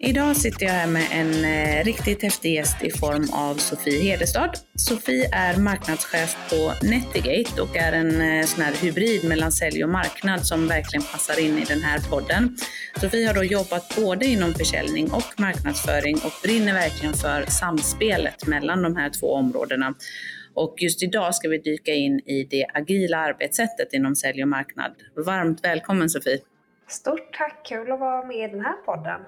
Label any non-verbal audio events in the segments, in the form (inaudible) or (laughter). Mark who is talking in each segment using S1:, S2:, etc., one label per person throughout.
S1: Idag sitter jag här med en eh, riktigt häftig gäst i form av Sofie Hedestad. Sofie är marknadschef på Netigate och är en eh, sån här hybrid mellan sälj och marknad som verkligen passar in i den här podden. Sofie har då jobbat både inom försäljning och marknadsföring och brinner verkligen för samspelet mellan de här två områdena. Och just idag ska vi dyka in i det agila arbetssättet inom sälj och marknad. Varmt välkommen Sofie!
S2: Stort tack, kul att vara med i den här podden.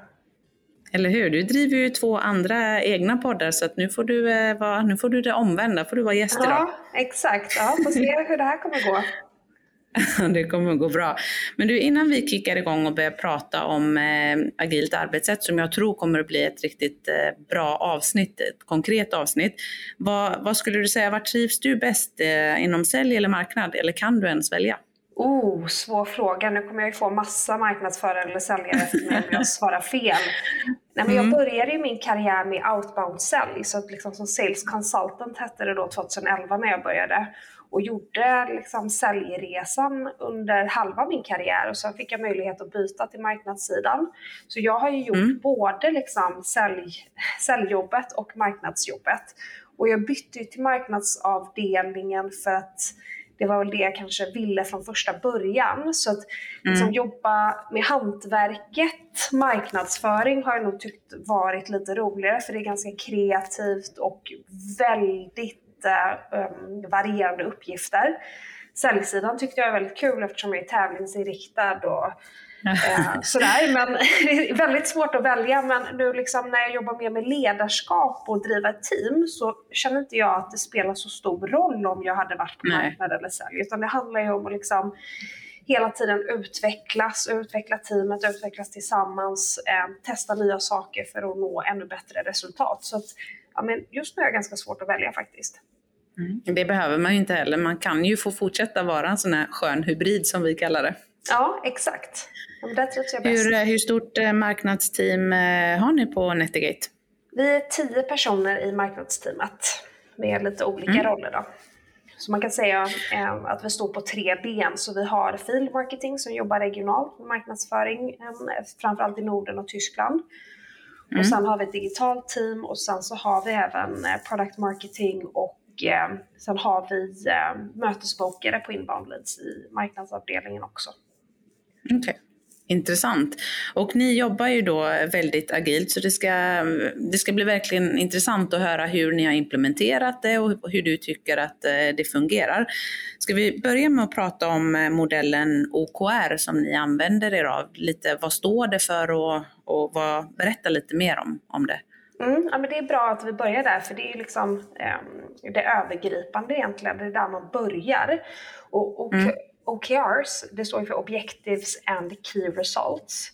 S1: Eller hur? Du driver ju två andra egna poddar så att nu får du, eh, vara, nu får du det omvända, får du vara gäst idag.
S2: Ja, exakt. Ja, får se hur det här kommer gå. (laughs)
S1: det kommer att gå bra. Men du, innan vi kickar igång och börjar prata om eh, agilt arbetssätt som jag tror kommer att bli ett riktigt eh, bra avsnitt, ett konkret avsnitt. Vad, vad skulle du säga, var trivs du bäst eh, inom sälj eller marknad? Eller kan du ens välja?
S2: Oh, svår fråga. Nu kommer jag ju få massa marknadsförare eller säljare efter mig om jag svarar fel. Nej, men jag mm. började ju min karriär med outbound sälj, så att liksom som sales consultant hette det då 2011 när jag började och gjorde liksom säljresan under halva min karriär och sen fick jag möjlighet att byta till marknadssidan. Så jag har ju gjort mm. både liksom sälj, säljjobbet och marknadsjobbet. Och jag bytte till marknadsavdelningen för att det var väl det jag kanske ville från första början. Så att liksom, mm. jobba med hantverket, marknadsföring har jag nog tyckt varit lite roligare för det är ganska kreativt och väldigt um, varierande uppgifter. Säljsidan tyckte jag var väldigt kul eftersom jag är tävlingsinriktad och eh, sådär. Men (laughs) det är väldigt svårt att välja. Men nu liksom när jag jobbar mer med ledarskap och driva ett team så känner inte jag att det spelar så stor roll om jag hade varit på marknad eller sälj. Utan det handlar ju om att liksom hela tiden utvecklas, utveckla teamet, utvecklas tillsammans, eh, testa nya saker för att nå ännu bättre resultat. Så att, ja, men just nu är det ganska svårt att välja faktiskt.
S1: Mm. Det behöver man ju inte heller. Man kan ju få fortsätta vara en sån här skön hybrid som vi kallar det.
S2: Ja, exakt.
S1: Hur, eh, hur stort eh, marknadsteam eh, har ni på Netigate?
S2: Vi är tio personer i marknadsteamet med lite olika mm. roller. Då. Så man kan säga att vi står på tre ben. Så vi har field marketing som jobbar regionalt med marknadsföring, framförallt i Norden och Tyskland. Mm. Och sen har vi ett digitalt team och sen så har vi även product marketing och sen har vi mötesbokare på inbound leads i marknadsavdelningen också.
S1: Okay. Intressant. Och ni jobbar ju då väldigt agilt så det ska, det ska bli verkligen intressant att höra hur ni har implementerat det och hur du tycker att eh, det fungerar. Ska vi börja med att prata om eh, modellen OKR som ni använder er av? Lite, vad står det för och, och vad, berätta lite mer om, om det.
S2: Mm, ja, men det är bra att vi börjar där, för det är liksom eh, det övergripande egentligen, det är där man börjar. Och, och mm. OKRs, det står för Objectives and Key Results.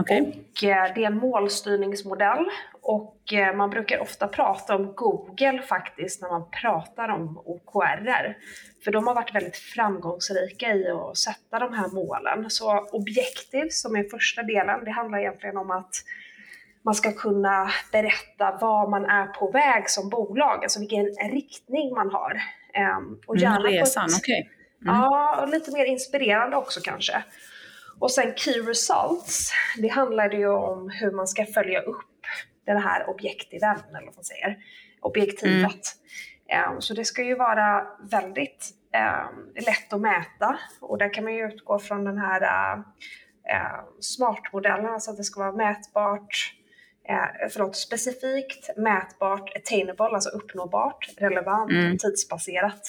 S2: Okay. Och eh, det är en målstyrningsmodell och eh, man brukar ofta prata om Google faktiskt när man pratar om OKR. För de har varit väldigt framgångsrika i att sätta de här målen. Så Objectives som är första delen, det handlar egentligen om att man ska kunna berätta var man är på väg som bolag, alltså vilken riktning man har.
S1: Ehm, och gärna mm, resan, okej. Okay.
S2: Mm. Ja, och lite mer inspirerande också kanske. Och sen Key Results, det handlar ju om hur man ska följa upp den här objektiven, eller vad man säger, objektivet. Mm. Så det ska ju vara väldigt um, lätt att mäta och där kan man ju utgå från den här uh, smartmodellen, alltså att det ska vara mätbart, uh, förlåt, specifikt, mätbart, attainable, alltså uppnåbart, relevant, mm. tidsbaserat.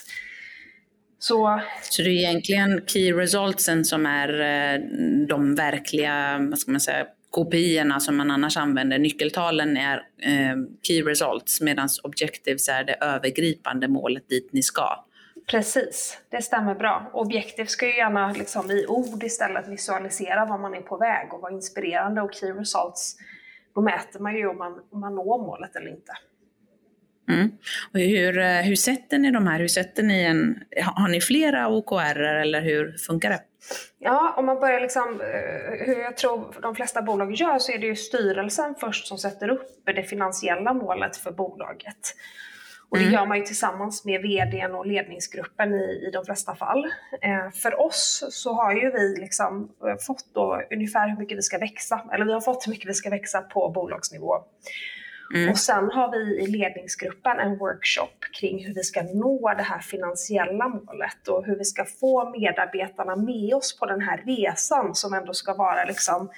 S1: Så, så det är egentligen key resultsen som är eh, de verkliga, vad ska man säga, kopiorna som man annars använder. Nyckeltalen är eh, key results medan objectives är det övergripande målet dit ni ska.
S2: Precis, det stämmer bra. Objektiv ska ju gärna liksom i ord istället visualisera var man är på väg och vara inspirerande och key results, då mäter man ju om man, om man når målet eller inte.
S1: Mm. Och hur, eh, hur sätter ni de här? Hur sätter ni en, har ni flera OKR eller hur funkar det?
S2: Ja, om man börjar liksom, eh, hur jag tror de flesta bolag gör så är det ju styrelsen först som sätter upp det finansiella målet för bolaget. Och det mm. gör man ju tillsammans med vdn och ledningsgruppen i, i de flesta fall. Eh, för oss så har ju vi liksom eh, fått då ungefär hur mycket vi ska växa, eller vi har fått hur mycket vi ska växa på bolagsnivå. Mm. Och sen har vi i ledningsgruppen en workshop kring hur vi ska nå det här finansiella målet och hur vi ska få medarbetarna med oss på den här resan som ändå ska vara liksom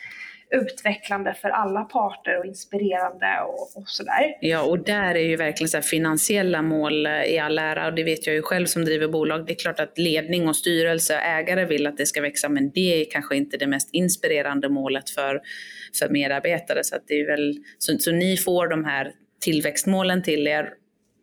S2: utvecklande för alla parter och inspirerande och, och sådär.
S1: Ja, och där är ju verkligen så finansiella mål i all ära och det vet jag ju själv som driver bolag. Det är klart att ledning och styrelse och ägare vill att det ska växa, men det är kanske inte det mest inspirerande målet för, för medarbetare. Så, att det är väl, så, så ni får de här tillväxtmålen till er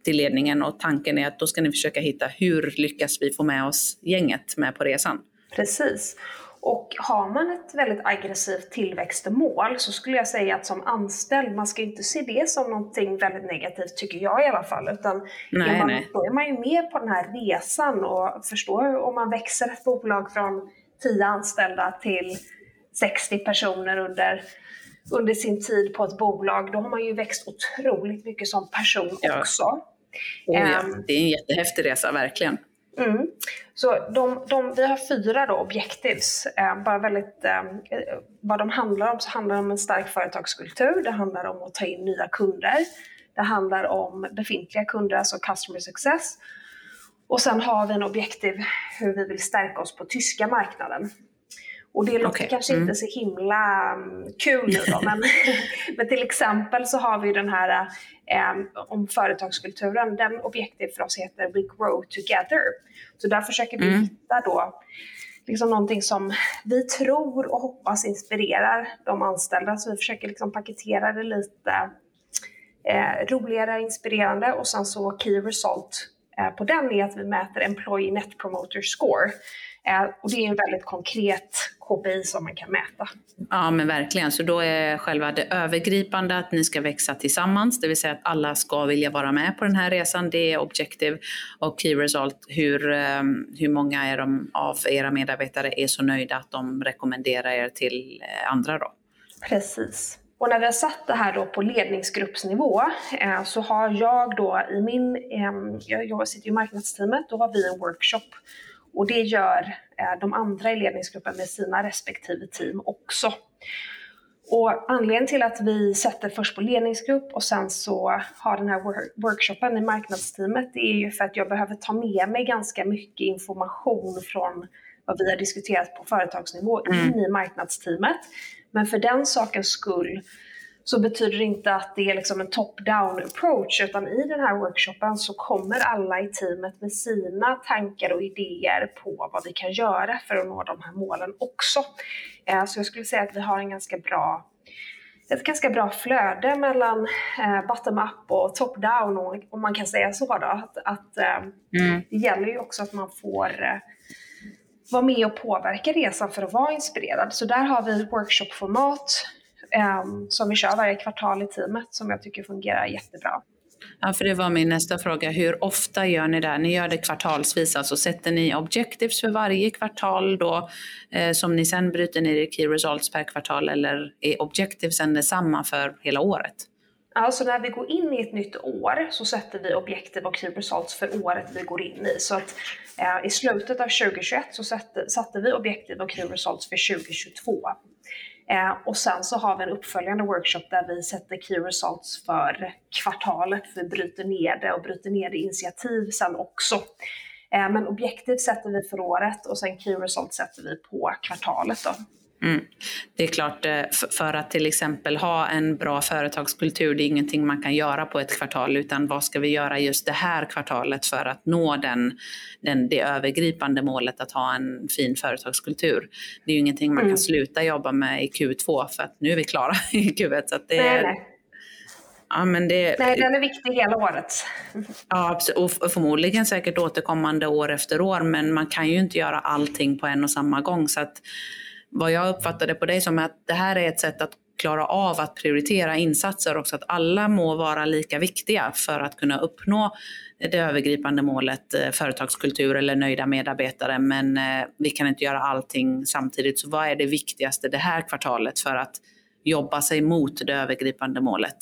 S1: till ledningen och tanken är att då ska ni försöka hitta hur lyckas vi få med oss gänget med på resan.
S2: Precis. Och har man ett väldigt aggressivt tillväxtmål så skulle jag säga att som anställd, man ska inte se det som någonting väldigt negativt, tycker jag i alla fall. Utan nej, är man, nej. då är man ju med på den här resan och förstår om man växer ett bolag från 10 anställda till 60 personer under, under sin tid på ett bolag, då har man ju växt otroligt mycket som person ja. också. Oh,
S1: ja. um, det är en jättehäftig resa, verkligen.
S2: Mm. Så de, de, vi har fyra då objectives. Eh, bara väldigt, eh, eh, vad de handlar om så handlar det om en stark företagskultur. Det handlar om att ta in nya kunder. Det handlar om befintliga kunder, alltså customer success. Och sen har vi en objektiv hur vi vill stärka oss på tyska marknaden. Och det låter okay. kanske mm. inte så himla um, kul nu då, men, (laughs) men till exempel så har vi den här um, om företagskulturen. Den objektiv för oss heter We Grow Together. Så där försöker vi mm. hitta då liksom någonting som vi tror och hoppas inspirerar de anställda. Så vi försöker liksom paketera det lite eh, roligare, inspirerande och sen så Key Result eh, på den är att vi mäter Employee Net Promoter Score. Eh, och det är en väldigt konkret KPI som man kan mäta.
S1: Ja men verkligen, så då är själva det övergripande att ni ska växa tillsammans, det vill säga att alla ska vilja vara med på den här resan. Det är Objective och Key Result, hur, ehm, hur många är de av era medarbetare är så nöjda att de rekommenderar er till eh, andra då?
S2: Precis. Och när vi har satt det här då på ledningsgruppsnivå eh, så har jag då i min, eh, jag sitter i marknadsteamet, då har vi en workshop och det gör eh, de andra i ledningsgruppen med sina respektive team också. Och anledningen till att vi sätter först på ledningsgrupp och sen så har den här workshopen i marknadsteamet, det är ju för att jag behöver ta med mig ganska mycket information från vad vi har diskuterat på företagsnivå mm. in i marknadsteamet. Men för den sakens skull så betyder det inte att det är liksom en top-down approach utan i den här workshopen så kommer alla i teamet med sina tankar och idéer på vad vi kan göra för att nå de här målen också. Eh, så jag skulle säga att vi har en ganska bra ett ganska bra flöde mellan eh, bottom-up och top-down om man kan säga så. Då. Att, att eh, mm. Det gäller ju också att man får vara med och påverka resan för att vara inspirerad. Så där har vi workshop-format som vi kör varje kvartal i teamet som jag tycker fungerar jättebra.
S1: Ja, för det var min nästa fråga. Hur ofta gör ni det? Ni gör det kvartalsvis, alltså sätter ni objectives för varje kvartal då eh, som ni sen bryter ner i key results per kvartal eller är objectivesen detsamma för hela året?
S2: Alltså när vi går in i ett nytt år så sätter vi objektiv och key results för året vi går in i. Så att eh, i slutet av 2021 så satte, satte vi objektiv och key results för 2022. Eh, och sen så har vi en uppföljande workshop där vi sätter key results för kvartalet. Vi bryter ner det och bryter ner det initiativ sen också. Eh, men objektiv sätter vi för året och sen key results sätter vi på kvartalet. Då.
S1: Mm. Det är klart, eh, för att till exempel ha en bra företagskultur, det är ingenting man kan göra på ett kvartal, utan vad ska vi göra just det här kvartalet för att nå den, den, det övergripande målet att ha en fin företagskultur. Det är ju ingenting man mm. kan sluta jobba med i Q2 för att nu är vi klara (laughs) i Q1. Så det nej, nej.
S2: Ja, men det, Nej, den är viktig hela året. (laughs)
S1: Ja, och förmodligen säkert återkommande år efter år, men man kan ju inte göra allting på en och samma gång. Så att vad jag uppfattade på dig som är att det här är ett sätt att klara av att prioritera insatser också, att alla må vara lika viktiga för att kunna uppnå det övergripande målet eh, företagskultur eller nöjda medarbetare. Men eh, vi kan inte göra allting samtidigt. Så vad är det viktigaste det här kvartalet för att jobba sig mot det övergripande målet?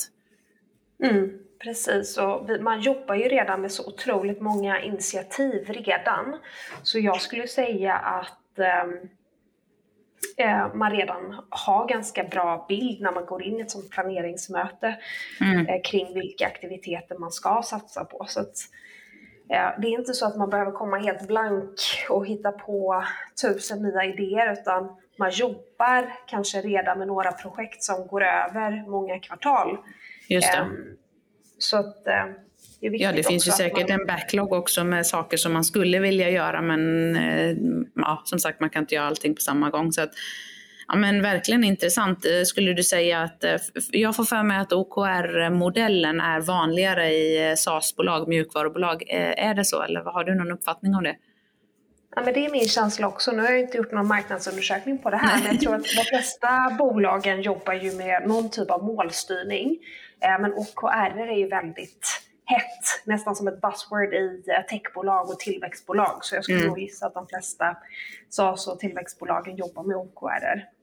S2: Mm, precis, och man jobbar ju redan med så otroligt många initiativ redan. Så jag skulle säga att um eh, man redan har ganska bra bild när man går in i ett sånt planeringsmöte mm. eh, kring vilka aktiviteter man ska satsa på. Så att, eh, det är inte så att man behöver komma helt blank och hitta på tusen nya idéer utan man jobbar kanske redan med några projekt som går över många kvartal.
S1: Just det. Ehm,
S2: så att eh,
S1: det ja, det finns ju säkert en backlog också med saker som man skulle vilja göra men eh, ja, som sagt man kan inte göra allting på samma gång. Så att, ja, men verkligen intressant. Eh, skulle du säga att, eh, jag får för mig att OKR-modellen är vanligare i SaaS-bolag, mjukvarubolag. Är det så eller har du någon uppfattning om det?
S2: Ja, men det är min känsla också. Nu har jag inte gjort någon marknadsundersökning på det här, men jag tror att de flesta bolagen jobbar ju med någon typ av målstyrning. Men OKR är ju väldigt hett, nästan som ett buzzword i eh, techbolag och tillväxtbolag. Så jag skulle mm. nog gissa att de flesta SaaS och tillväxtbolagen jobbar med OKR.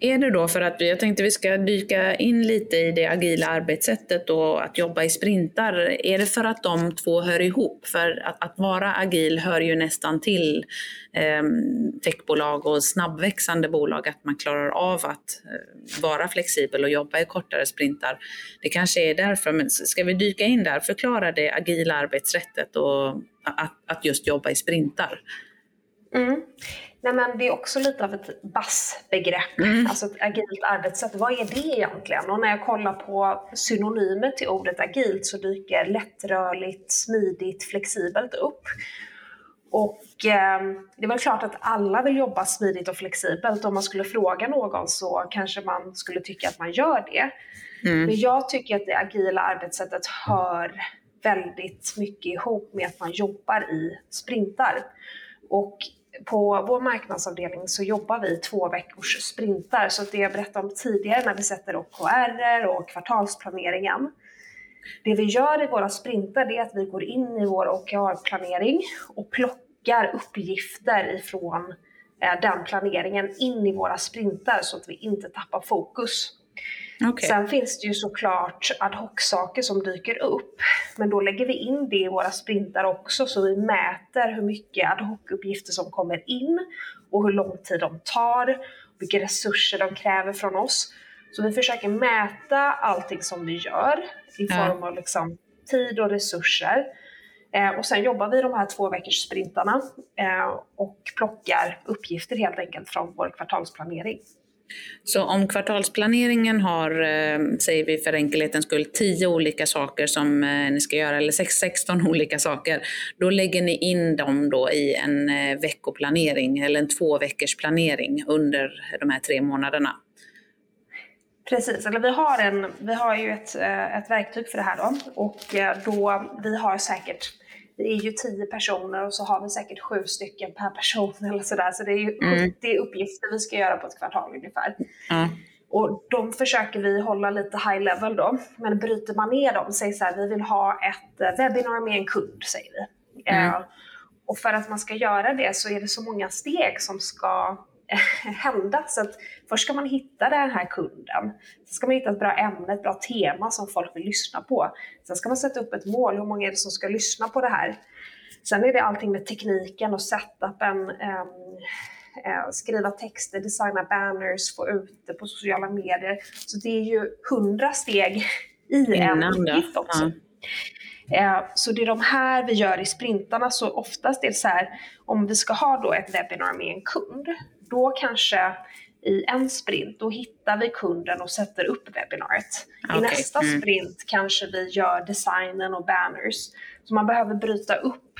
S1: Är det då för att, jag tänkte vi ska dyka in lite i det agila arbetssättet och att jobba i sprintar. Är det för att de två hör ihop? För att, att vara agil hör ju nästan till eh, techbolag och snabbväxande bolag, att man klarar av att eh, vara flexibel och jobba i kortare sprintar. Det kanske är därför, men ska vi dyka in där? Förklara det agila arbetssättet och att, att just jobba i sprintar.
S2: Mm. Nej, men det är också lite av ett BAS-begrepp, mm. alltså ett agilt arbetssätt. Vad är det egentligen? Och när jag kollar på synonymer till ordet agilt så dyker lättrörligt, smidigt, flexibelt upp. Och eh, det är väl klart att alla vill jobba smidigt och flexibelt. Om man skulle fråga någon så kanske man skulle tycka att man gör det. Mm. Men jag tycker att det agila arbetssättet hör väldigt mycket ihop med att man jobbar i sprintar. Och på vår marknadsavdelning så jobbar vi två veckors sprintar. Så det jag berättade om tidigare när vi sätter OKR och kvartalsplaneringen. Det vi gör i våra sprintar är att vi går in i vår OKR-planering och plockar uppgifter ifrån eh, den planeringen in i våra sprintar så att vi inte tappar fokus. Okay. Sen finns det ju såklart ad hoc-saker som dyker upp, men då lägger vi in det i våra sprintar också, så vi mäter hur mycket ad hoc-uppgifter som kommer in och hur lång tid de tar, vilka resurser de kräver från oss. Så vi försöker mäta allting som vi gör i form av liksom tid och resurser. Eh, och sen jobbar vi de här två veckors sprintarna eh, och plockar uppgifter helt enkelt från vår kvartalsplanering.
S1: Så om kvartalsplaneringen har, eh, säger vi för enkelhetens skull, 10 olika saker som eh, ni ska göra, eller 16 (laughs) olika saker, då lägger ni in dem då i en eh, veckoplanering eller en två veckors planering under de här tre månaderna.
S2: Precis, eller vi har, en, vi har ju ett, ett verktyg för det här då och då, vi har säkert vi är ju tio personer och så har vi säkert sju stycken per person (laughs) eller sådär. Så det är ju mm. 70 uppgifter vi ska göra på ett kvartal ungefär. Mm. Och de försöker vi hålla lite high level då. Men bryter man ner dem, säg så här, vi vill ha ett eh, webbinar med en kund, säger vi. Mm. Uh, och för att man ska göra det så är det så många steg som ska (laughs) hända. Så att först ska man hitta den här kunden. Sen ska man hitta ett bra ämne, ett bra tema som folk vill lyssna på. Sen ska man sätta upp ett mål, hur många är det som ska lyssna på det här? Sen är det allting med tekniken och setupen, um, uh, skriva texter, designa banners, få ut det på sociala medier. Så det är ju hundra steg (laughs) i en uppgift också. Ja. Eh, så det är de här vi gör i sprintarna. Så oftast är det så här, om vi ska ha då ett webbinar med en kund, då kanske i en sprint, då hittar vi kunden och sätter upp webbinariet. Okay. I nästa mm. sprint kanske vi gör designen och banners. Så man behöver bryta upp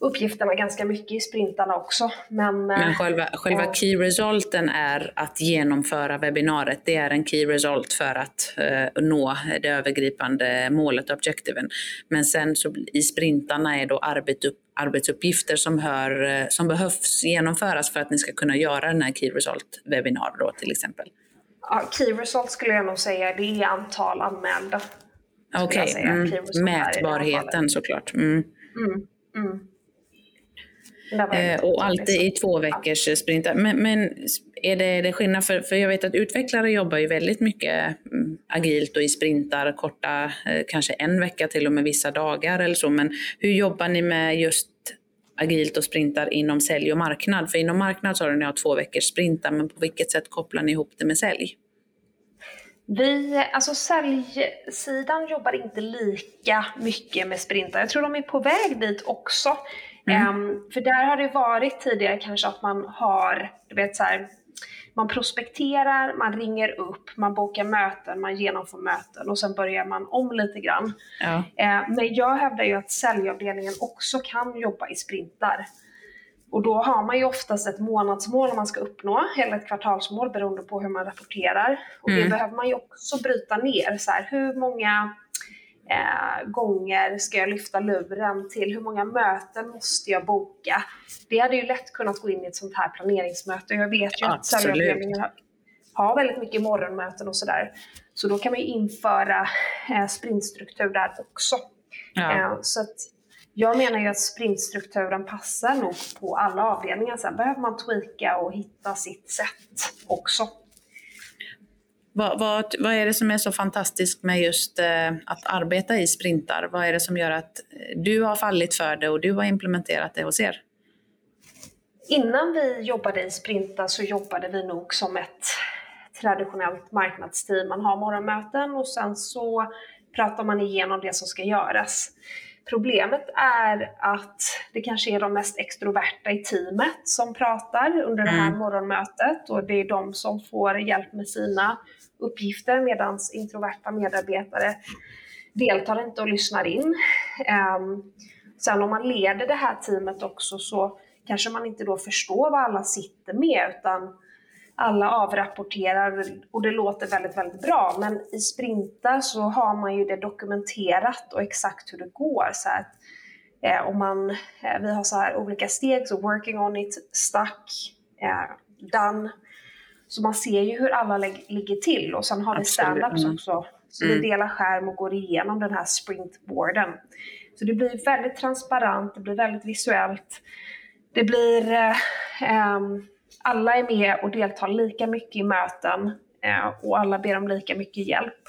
S2: uppgifterna ganska mycket i sprintarna också. Men,
S1: Men eh, själva, själva ja. key resulten är att genomföra webbinariet. Det är en key result för att uh, nå det övergripande målet, objektiven. Men sen så i sprintarna är då arbetsupp, arbetsuppgifter som, hör, uh, som behövs genomföras för att ni ska kunna göra den här key result webbinar då till exempel.
S2: Ja, key result skulle jag nog säga, det är antal anmälda.
S1: Okej, okay. mm. mätbarheten såklart. Mm. Mm. Eh, och alltid i två veckors sprintar. Men, men är, det, är det skillnad? För, för jag vet att utvecklare jobbar ju väldigt mycket mm, agilt och i sprintar, korta, eh, kanske en vecka till och med vissa dagar eller så. Men hur jobbar ni med just agilt och sprintar inom sälj och marknad? För inom marknad så har ni två veckors sprintar, men på vilket sätt kopplar ni ihop det med sälj?
S2: Vi, alltså säljsidan jobbar inte lika mycket med sprintar. Jag tror de är på väg dit också. Mm. Um, för där har det varit tidigare kanske att man har, du vet så här, man prospekterar, man ringer upp, man bokar möten, man genomför möten och sen börjar man om lite grann. Ja. Uh, men jag hävdar ju att säljavdelningen också kan jobba i sprintar. Och då har man ju oftast ett månadsmål man ska uppnå, eller ett kvartalsmål beroende på hur man rapporterar. Och mm. det behöver man ju också bryta ner. Så här, hur många eh, gånger ska jag lyfta luren till? Hur många möten måste jag boka? Det hade ju lätt kunnat gå in i ett sånt här planeringsmöte. Jag vet ju att säljavdelningen har väldigt mycket morgonmöten och sådär. Så då kan man ju införa eh, sprintstruktur där också. Ja. Eh, så att jag menar ju att sprintstrukturen passar nog på alla avdelningar. Sen behöver man tweaka och hitta sitt sätt också.
S1: Vad, vad, vad är det som är så fantastiskt med just eh, att arbeta i sprintar? Vad är det som gör att eh, du har fallit för det och du har implementerat det hos er?
S2: Innan vi jobbade i sprintar så jobbade vi nog som ett traditionellt marknadsteam. Man har morgonmöten och sen så pratar man igenom det som ska göras. Problemet är att det kanske är de mest extroverta i teamet som pratar under det här mm. morgonmötet och det är de som får hjälp med sina uppgifter medan introverta medarbetare deltar inte och lyssnar in. Um, sen om man leder det här teamet också så kanske man inte då förstår vad alla sitter med utan alla avrapporterar och det låter väldigt, väldigt bra. Men i sprintar så har man ju det dokumenterat och exakt hur det går. Så att, eh, om man, eh, vi har så här olika steg, så working on it, stuck, eh, done. Så man ser ju hur alla ligger till och sen har vi standups mm. också. Så mm. vi delar skärm och går igenom den här sprintboarden. Så det blir väldigt transparent, det blir väldigt visuellt. Det blir eh, um, alla är med och deltar lika mycket i möten eh, och alla ber om lika mycket hjälp.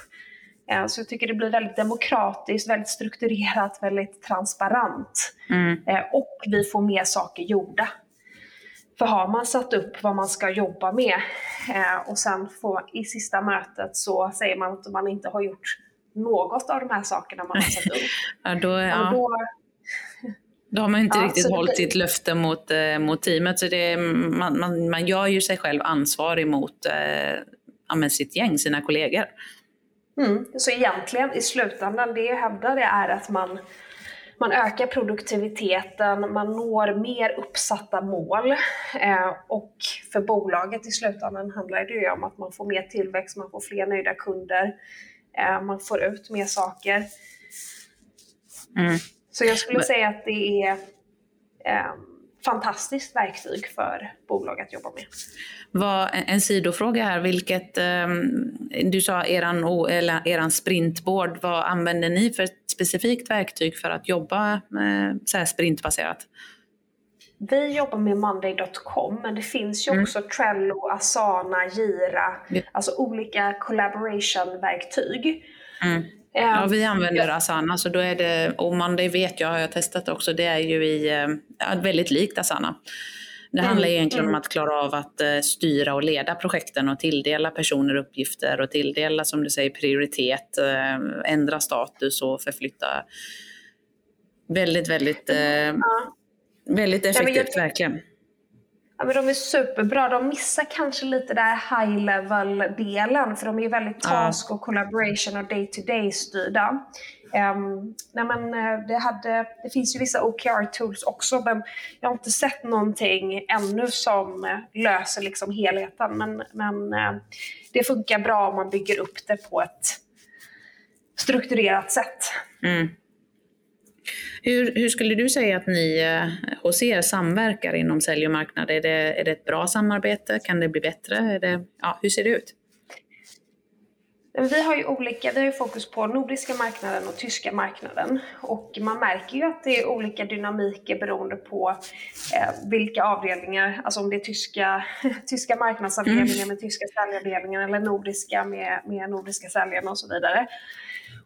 S2: Eh, så jag tycker det blir väldigt demokratiskt, väldigt strukturerat, väldigt transparent. Mm. Eh, och vi får mer saker gjorda. För har man satt upp vad man ska jobba med och sen får, i sista mötet så säger man att man inte har gjort något av de här sakerna man har satt upp. (laughs)
S1: ja, då, ja. då, då har man inte ja, riktigt hållit sitt löfte mot, eh, mot teamet. Så det, man, man, man gör ju sig själv ansvarig mot eh, sitt gäng, sina kollegor.
S2: Mm. Så egentligen i slutändan, det jag hävdar det är att man, man ökar produktiviteten, man når mer uppsatta mål eh, och för bolaget i slutändan handlar det ju om att man får mer tillväxt, man får fler nöjda kunder, eh, man får ut mer saker. Mm. Så jag skulle säga att det är eh, fantastiskt verktyg för bolag att jobba med.
S1: Vad, en sidofråga här, vilket, eh, du sa eran, eller eran sprintboard, vad använder ni för ett specifikt verktyg för att jobba eh, så här sprintbaserat?
S2: Vi jobbar med Monday.com, men det finns ju mm. också Trello, Asana, Gira, ja. alltså olika collaboration-verktyg. Mm.
S1: Ja, vi använder Asana, så då är det, och Monday vet jag, har jag testat också, det är ju i, ja, väldigt likt Asana. Det mm, handlar egentligen mm. om att klara av att uh, styra och leda projekten och tilldela personer uppgifter och tilldela, som du säger, prioritet, uh, ändra status och förflytta. Väldigt, väldigt, väldigt effektivt, verkligen.
S2: Ja, men de är superbra. De missar kanske lite där high level-delen för de är ju väldigt task och collaboration och day-to-day styrda. Um, nej men, eh, det, hade, det finns ju vissa OKR-tools också men jag har inte sett någonting ännu som eh, löser liksom helheten. Men, men uh, det funkar bra om man bygger upp det på ett strukturerat sätt. Mm.
S1: Hur, hur, skulle du säga att ni eh, hos er samverkar inom sälj och marknad? Är det, är det ett bra samarbete? Kan det bli bättre? Är det, ja, hur ser det ut?
S2: Vi har ju olika, vi har fokus på nordiska marknaden och tyska marknaden och man märker ju att det är olika dynamiker beroende på eh, vilka avdelningar, alltså om det är tyska, (laughs) tyska marknadsavdelningen mm. med tyska säljavdelningen eller nordiska med, med nordiska säljarna och så vidare.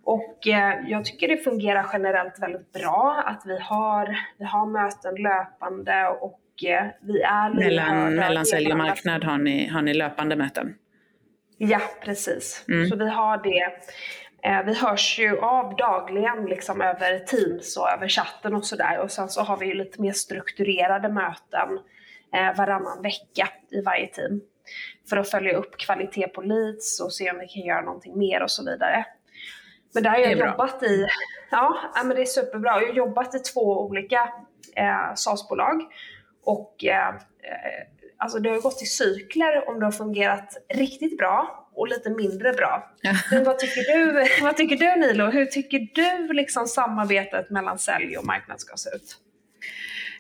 S2: Och eh, jag tycker det fungerar generellt väldigt bra att vi har, vi har möten löpande och eh, vi är
S1: Mellan, mellan sälj och marknad har ni, har ni löpande möten?
S2: Ja, precis. Mm. Så vi har det. Eh, vi hörs ju av dagligen liksom över Teams och över chatten och sådär. Och sen så har vi ju lite mer strukturerade möten varannan vecka i varje team. För att följa upp kvalitet på leads och se om vi kan göra någonting mer och så vidare. Men där har jag jobbat i, ja men det är superbra. Jag har jobbat i två olika eh, SAS-bolag. Och eh, alltså det har gått i cykler om det har fungerat riktigt bra och lite mindre bra. Men vad tycker du, vad tycker du Nilo? Hur tycker du liksom samarbetet mellan sälj och marknad ska se ut?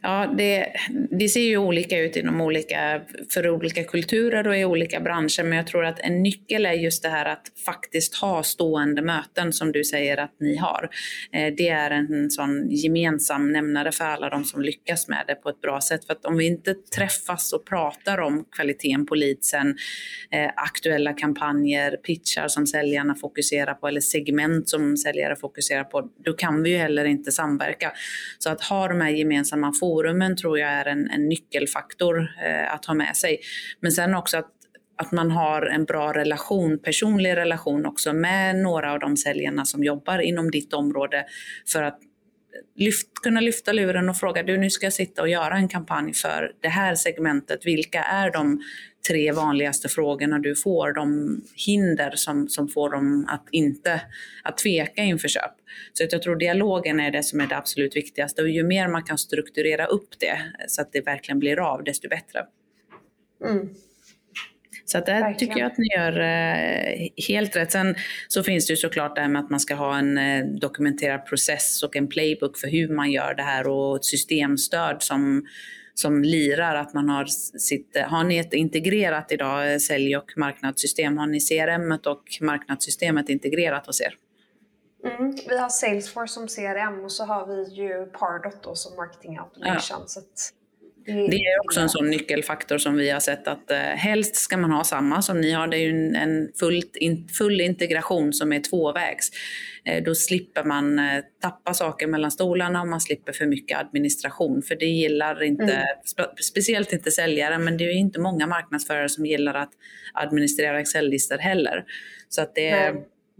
S1: Ja, det, det ser ju olika ut inom olika, för olika kulturer och i olika branscher, men jag tror att en nyckel är just det här att faktiskt ha stående möten som du säger att ni har. Eh, det är en sån gemensam nämnare för alla de som lyckas med det på ett bra sätt. För att om vi inte träffas och pratar om kvaliteten på leadsen, eh, aktuella kampanjer, pitchar som säljarna fokuserar på eller segment som säljare fokuserar på, då kan vi ju heller inte samverka. Så att ha de här gemensamma forumen tror jag är en, en nyckelfaktor eh, att ha med sig. Men sen också att att man har en bra relation, personlig relation också med några av de säljarna som jobbar inom ditt område för att lyft, kunna lyfta luren och fråga, du nu ska jag sitta och göra en kampanj för det här segmentet. Vilka är de tre vanligaste frågorna du får? De hinder som, som får dem att inte att tveka inför köp. Så jag tror dialogen är det som är det absolut viktigaste och ju mer man kan strukturera upp det så att det verkligen blir av, desto bättre. Mm. Så att där tycker jag att ni gör eh, helt rätt. Sen så finns det ju såklart det här med att man ska ha en eh, dokumenterad process och en playbook för hur man gör det här och ett systemstöd som som lirar, att man har sitt, har ni ett integrerat idag eh, sälj och marknadssystem? Har ni CRM och marknadssystemet integrerat hos er?
S2: Mm, vi har Salesforce som CRM och så har vi ju Pardot då som marketing automation. Ja. Så
S1: det är också en sån nyckelfaktor som vi har sett att eh, helst ska man ha samma som ni har. Det är ju en fullt, in, full integration som är tvåvägs. Eh, då slipper man eh, tappa saker mellan stolarna och man slipper för mycket administration. För det gillar inte, mm. spe, speciellt inte säljare, men det är inte många marknadsförare som gillar att administrera Excel-listor heller. Så att det,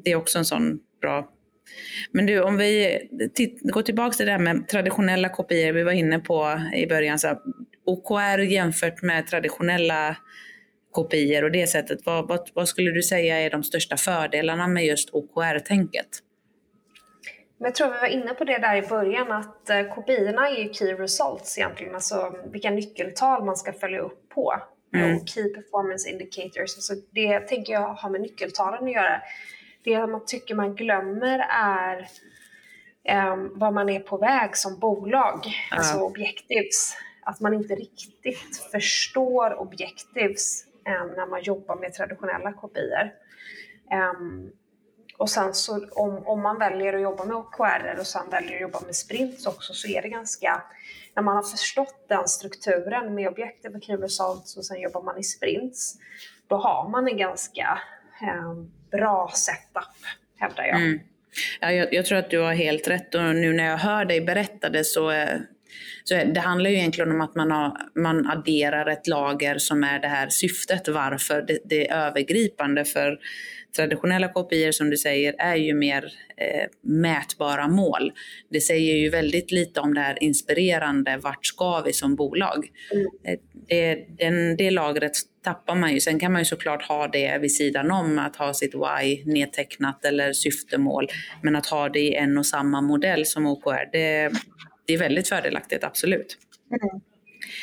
S1: det är också en sån bra men du, om vi går tillbaka till det här med traditionella kopior vi var inne på i början. Så OKR jämfört med traditionella kopior och det sättet, vad, vad, vad skulle du säga är de största fördelarna med just OKR-tänket?
S2: jag tror vi var inne på det där i början att eh, kopiorna är ju key results egentligen, alltså vilka nyckeltal man ska följa upp på. Mm. Och key performance indicators, alltså det tänker jag har med nyckeltalen att göra det man tycker man glömmer är um, vad man är på väg som bolag, ja. alltså objectives. Att man inte riktigt förstår objectives um, när man jobbar med traditionella kopior. Um, och sen så om, om man väljer att jobba med OKR och sen väljer att jobba med sprints också så är det ganska, när man har förstått den strukturen med objective och key results och sen jobbar man i sprints, då har man en ganska Ehm, bra setup, hävdar jag. Mm.
S1: Ja, jag, jag, tror att du har helt rätt och nu när jag hör dig berätta det så, eh, så det handlar ju egentligen om att man, har, man adderar ett lager som är det här syftet, varför det, det är övergripande. För traditionella kopior som du säger är ju mer eh, mätbara mål. Det säger ju väldigt lite om det här inspirerande, vart ska vi som bolag? Mm. Eh, det, den, det lagret tappar man ju. Sen kan man ju såklart ha det vid sidan om, att ha sitt why nedtecknat eller syftemål. Men att ha det i en och samma modell som OKR, det, det är väldigt fördelaktigt, absolut. Mm.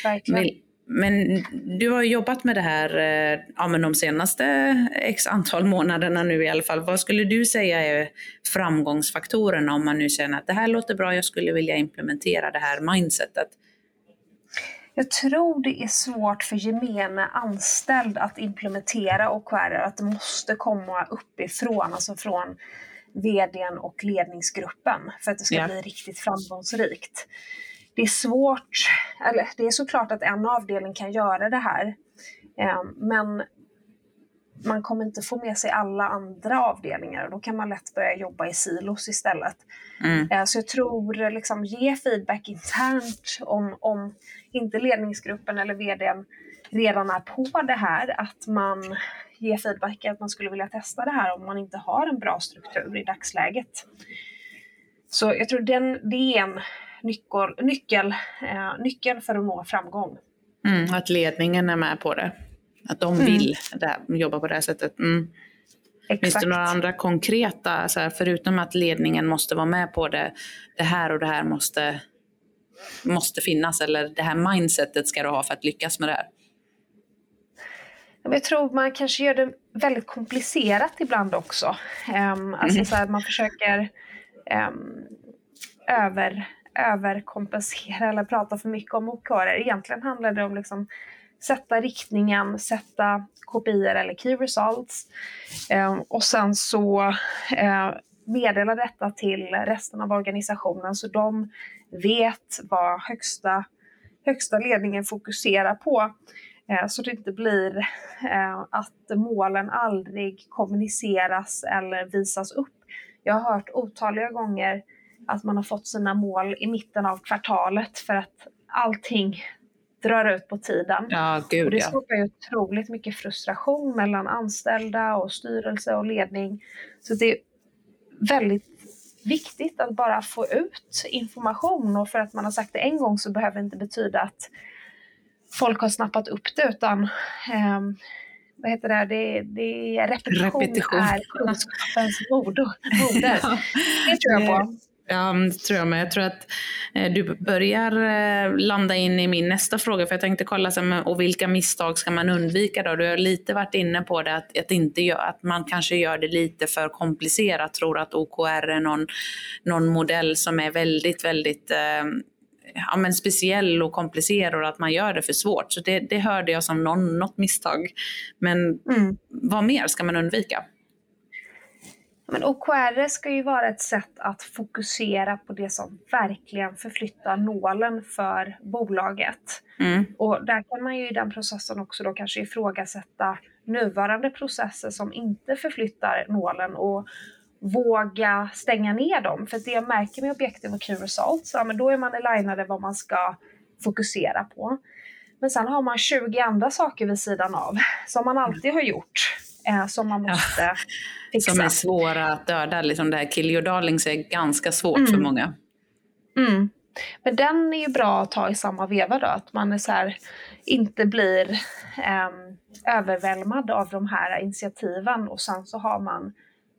S2: Verkligen.
S1: Men du har jobbat med det här eh, ja, men de senaste x antal månaderna nu i alla fall. Vad skulle du säga är framgångsfaktorerna om man nu känner att det här låter bra, jag skulle vilja implementera det här mindsetet?
S2: Jag tror det är svårt för gemene anställd att implementera OKR, att det måste komma uppifrån, alltså från vdn och ledningsgruppen för att det ska ja. bli riktigt framgångsrikt. Det är svårt, eller det är såklart att en avdelning kan göra det här, eh, men man kommer inte få med sig alla andra avdelningar och då kan man lätt börja jobba i silos istället. Mm. Eh, så jag tror liksom ge feedback internt om, om inte ledningsgruppen eller vdn redan är på det här, att man ger feedback att man skulle vilja testa det här om man inte har en bra struktur i dagsläget. Så jag tror den, det är en nyckel, nyckel, eh, nyckel för att nå framgång.
S1: Mm, att ledningen är med på det. Att de mm. vill jobba på det här sättet. Mm. Finns det några andra konkreta, så här, förutom att ledningen måste vara med på det, det här och det här måste, måste finnas, eller det här mindsetet ska du ha för att lyckas med det här?
S2: Jag tror man kanske gör det väldigt komplicerat ibland också. Um, alltså mm. så här, man försöker um, över, överkompensera eller prata för mycket om OKR. Egentligen handlar det om liksom sätta riktningen, sätta kopior eller key results um, och sen så uh, meddela detta till resten av organisationen så de vet vad högsta, högsta ledningen fokuserar på. Eh, så det inte blir eh, att målen aldrig kommuniceras eller visas upp. Jag har hört otaliga gånger att man har fått sina mål i mitten av kvartalet för att allting drar ut på tiden.
S1: Ja, gud,
S2: och det skapar ju otroligt mycket frustration mellan anställda och styrelse och ledning. Så det är väldigt viktigt att bara få ut information och för att man har sagt det en gång så behöver det inte betyda att folk har snappat upp det utan eh, vad heter det, det, det repetition, repetition. är kunskapens moder. (laughs) ja. Det tror jag på.
S1: Ja, det tror jag med. Jag tror att eh, du börjar eh, landa in i min nästa fråga, för jag tänkte kolla sen, och vilka misstag ska man undvika då? Du har lite varit inne på det, att, att, inte gör, att man kanske gör det lite för komplicerat, tror att OKR är någon, någon modell som är väldigt, väldigt eh, ja, men speciell och komplicerad och att man gör det för svårt. Så det, det hörde jag som någon, något misstag. Men mm. vad mer ska man undvika?
S2: Men OKR ska ju vara ett sätt att fokusera på det som verkligen förflyttar nålen för bolaget. Mm. Och där kan man ju i den processen också då kanske ifrågasätta nuvarande processer som inte förflyttar nålen och våga stänga ner dem. För det jag märker med objektiv och key results, ja, men då är man alignade vad man ska fokusera på. Men sen har man 20 andra saker vid sidan av som man alltid har gjort, eh, som man måste ja, fixa.
S1: Som är svåra att döda. Liksom det här kill your darlings är ganska svårt mm. för många.
S2: Mm. Men den är ju bra att ta i samma veva då, att man är så här, inte blir eh, övervälmad av de här initiativen och sen så har man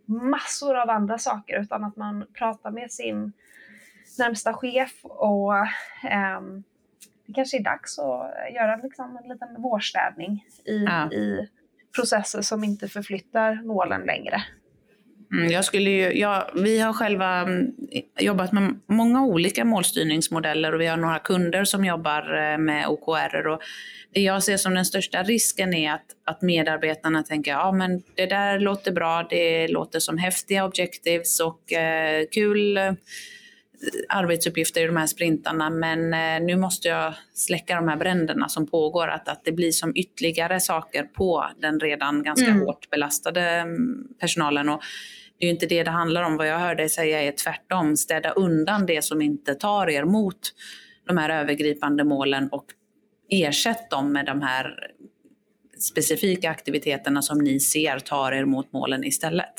S2: massor av andra saker utan att man pratar med sin närmsta chef och eh, det kanske är dags att göra liksom en liten vårstädning i, ja. i processer som inte förflyttar nålen längre.
S1: Mm, jag skulle ju, ja, vi har själva mm, jobbat med många olika målstyrningsmodeller och vi har några kunder som jobbar eh, med OKR. Och det jag ser som den största risken är att, att medarbetarna tänker ja men det där låter bra, det låter som häftiga objectives och eh, kul eh, arbetsuppgifter i de här sprintarna men eh, nu måste jag släcka de här bränderna som pågår. Att, att det blir som ytterligare saker på den redan ganska mm. hårt belastade mm, personalen. Och det är ju inte det det handlar om. Vad jag hör dig säga är tvärtom. Städa undan det som inte tar er mot de här övergripande målen och ersätt dem med de här specifika aktiviteterna som ni ser tar er mot målen istället.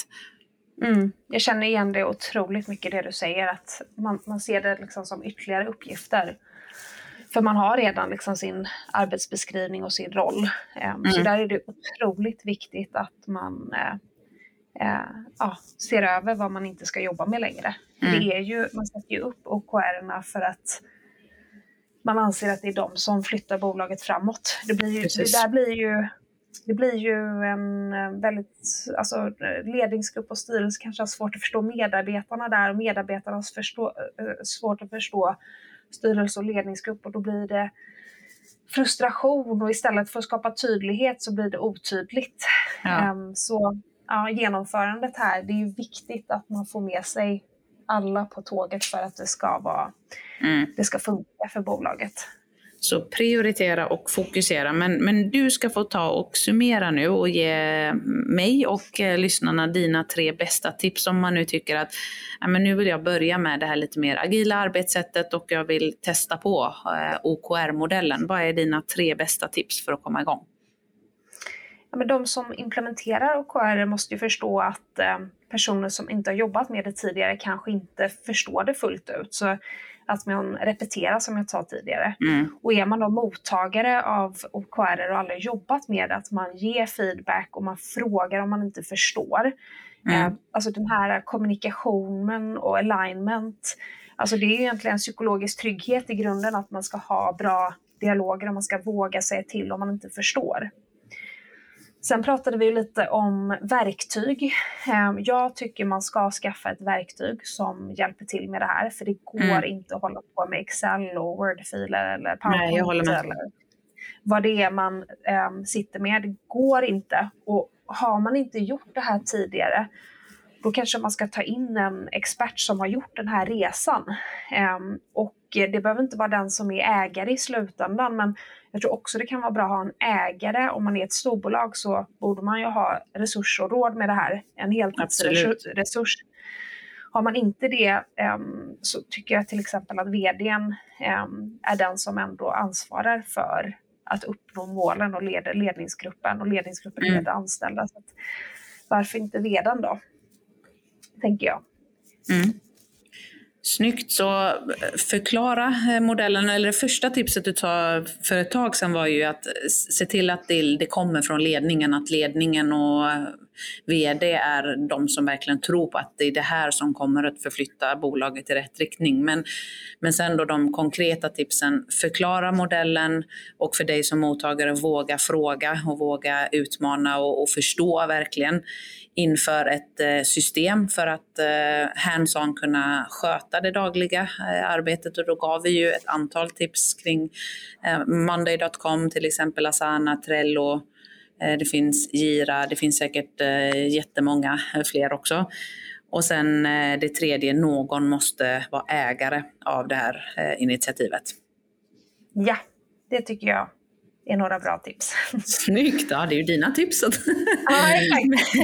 S2: Mm. Jag känner igen det otroligt mycket det du säger, att man, man ser det liksom som ytterligare uppgifter. För man har redan liksom sin arbetsbeskrivning och sin roll. Mm. Så där är det otroligt viktigt att man eh, ja, ser över vad man inte ska jobba med längre. Mm. Det är ju, man sätter ju upp OKR för att man anser att det är de som flyttar bolaget framåt. Det, blir ju, det där blir ju det blir ju en väldigt, alltså ledningsgrupp och styrelse kanske har svårt att förstå medarbetarna där och medarbetarna har förstå, svårt att förstå styrelse och ledningsgrupp och då blir det frustration och istället för att skapa tydlighet så blir det otydligt. Ja. Um, så ja, genomförandet här, det är ju viktigt att man får med sig alla på tåget för att det ska, vara, mm. det ska funka för bolaget.
S1: Så prioritera och fokusera. Men, men du ska få ta och summera nu och ge mig och eh, lyssnarna dina tre bästa tips om man nu tycker att ja, men nu vill jag börja med det här lite mer agila arbetssättet och jag vill testa på eh, OKR-modellen. Vad är dina tre bästa tips för att komma igång?
S2: Ja, men de som implementerar OKR måste ju förstå att eh, personer som inte har jobbat med det tidigare kanske inte förstår det fullt ut. Så att man repeterar som jag sa tidigare. Mm. Och är man då mottagare av OKR och aldrig jobbat med det, att man ger feedback och man frågar om man inte förstår. Mm. Eh, alltså den här kommunikationen och alignment. Alltså det är egentligen psykologisk trygghet i grunden att man ska ha bra dialoger och man ska våga säga till om man inte förstår. Sen pratade vi lite om verktyg. Ehm, jag tycker man ska skaffa ett verktyg som hjälper till med det här, för det går mm. inte att hålla på med Excel och Word-filer eller PowerPoint eller vad det är man um, sitter med. Det går inte. Och har man inte gjort det här tidigare, då kanske man ska ta in en expert som har gjort den här resan. Um, och det behöver inte vara den som är ägare i slutändan, men jag tror också det kan vara bra att ha en ägare. Om man är ett storbolag så borde man ju ha resurser och råd med det här. En heltidsresurs. Har man inte det um, så tycker jag till exempel att vdn um, är den som ändå ansvarar för att uppnå målen och leder ledningsgruppen och ledningsgruppen mm. leder anställda. Så varför inte vdn då? Tänker jag. Mm.
S1: Snyggt, så eh, förklara eh, modellen, eller det första tipset du sa för ett tag sedan var ju att se till att det, det kommer från ledningen, att ledningen och VD är de som verkligen tror på att det är det här som kommer att förflytta bolaget i rätt riktning. Men, men sen då de konkreta tipsen, förklara modellen och för dig som mottagare våga fråga och våga utmana och, och förstå verkligen inför ett eh, system för att eh, hands-on kunna sköta det dagliga eh, arbetet och då gav vi ju ett antal tips kring eh, Monday.com till exempel, Asana, Trello, det finns Gira, det finns säkert jättemånga fler också. Och sen det tredje, någon måste vara ägare av det här initiativet.
S2: Ja, det tycker jag är några bra tips. (laughs)
S1: Snyggt! Ja, det är ju dina tips. (laughs)
S2: Ja, exakt.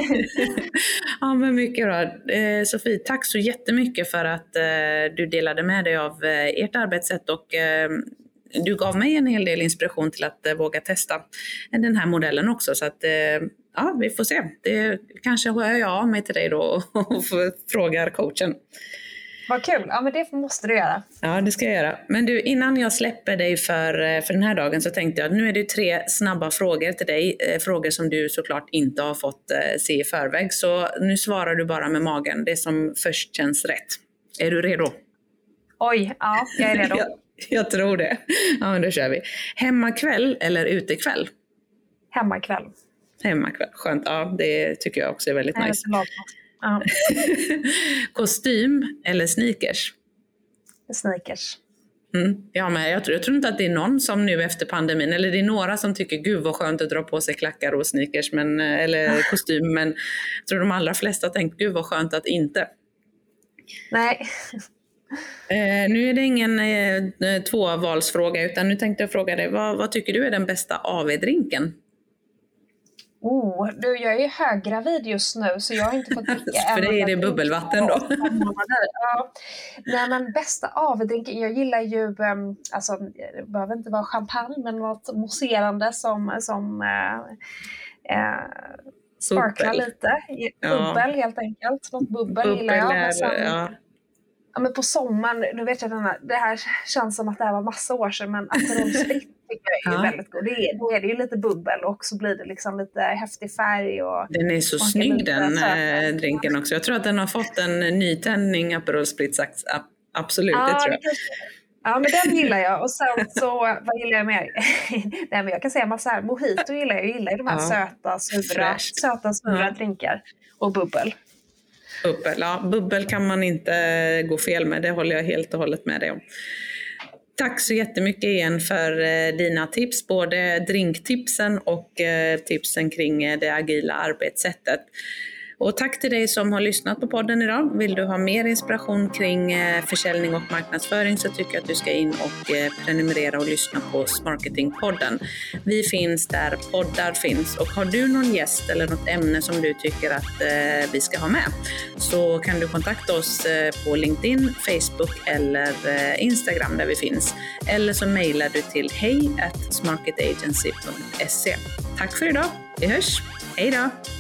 S1: ja, men mycket bra. Eh, Sofie, tack så jättemycket för att eh, du delade med dig av eh, ert arbetssätt och eh, du gav mig en hel del inspiration till att eh, våga testa den här modellen också. Så att, eh, ja, vi får se. Det kanske hör jag av mig till dig då och frågar coachen.
S2: Vad kul! Ja, men det måste du göra.
S1: Ja, det ska jag göra. Men du, innan jag släpper dig för, eh, för den här dagen så tänkte jag att nu är det tre snabba frågor till dig. Frågor som du såklart inte har fått se i förväg. Så nu svarar du bara med magen, det som först känns rätt. Är du redo?
S2: Oj, ja, jag är redo. (laughs)
S1: jag, (laughs) jag tror det. Ja, men då kör vi. Hemmakväll eller utekväll?
S2: Hemmakväll.
S1: Hemmakväll, skönt. Ja, det tycker jag också är väldigt nice. Ja. (laughs) Kostym eller sneakers?
S2: Sneakers.
S1: Mm. Ja, men jag tror, jag tror inte att det är någon som nu efter pandemin, eller det är några som tycker gud vad skönt att dra på sig klackar och sneakers men, eller (laughs) kostym, men jag tror de allra flesta tänkt gud vad skönt att inte.
S2: Nej.
S1: Eh, nu är det ingen eh, tvåvalsfråga utan nu tänkte jag fråga dig, vad, vad tycker du är den bästa AV-drinken?
S2: Oh, du, jag är höggravid just nu så jag har inte fått dricka. (laughs)
S1: För dig är det bubbelvatten då? (laughs)
S2: ja. Nej men bästa avdrinken, jag gillar ju, um, alltså det behöver inte vara champagne men något mousserande som, som uh, uh, sparklar lite. Bubbel ja. helt enkelt. Något bubbel, bubbel gillar jag. Är, sen, ja. Ja. men på sommaren, nu vet jag denna, det här känns som att det här var massa år sedan men Aperol Sprit (laughs) tycker jag är ja. väldigt god. Det är, då är det ju lite bubbel och så blir det liksom lite häftig färg. Och
S1: den är så snygg den äh, drinken också. Jag tror att den har fått en nytändning, Aperol Spritz, absolut. Ja, det tror jag.
S2: Ja, men den gillar jag. Och sen (laughs) så, vad gillar jag mer? (laughs) Nej, men jag kan säga massa här. Mojito gillar jag. Jag gillar ju de här ja. söta, sura, söta, sura ja. drinkar. Och bubbel.
S1: Bubbel, ja. Bubbel kan man inte gå fel med. Det håller jag helt och hållet med dig om. Tack så jättemycket igen för eh, dina tips, både drinktipsen och eh, tipsen kring eh, det agila arbetssättet. Och tack till dig som har lyssnat på podden idag. Vill du ha mer inspiration kring eh, försäljning och marknadsföring så tycker jag att du ska in och eh, prenumerera och lyssna på Smarketingpodden. Vi finns där poddar finns och har du någon gäst eller något ämne som du tycker att eh, vi ska ha med så kan du kontakta oss på LinkedIn, Facebook eller Instagram där vi finns. Eller så mejlar du till hej smarketagency.se. Tack för idag. Vi hörs. Hej då!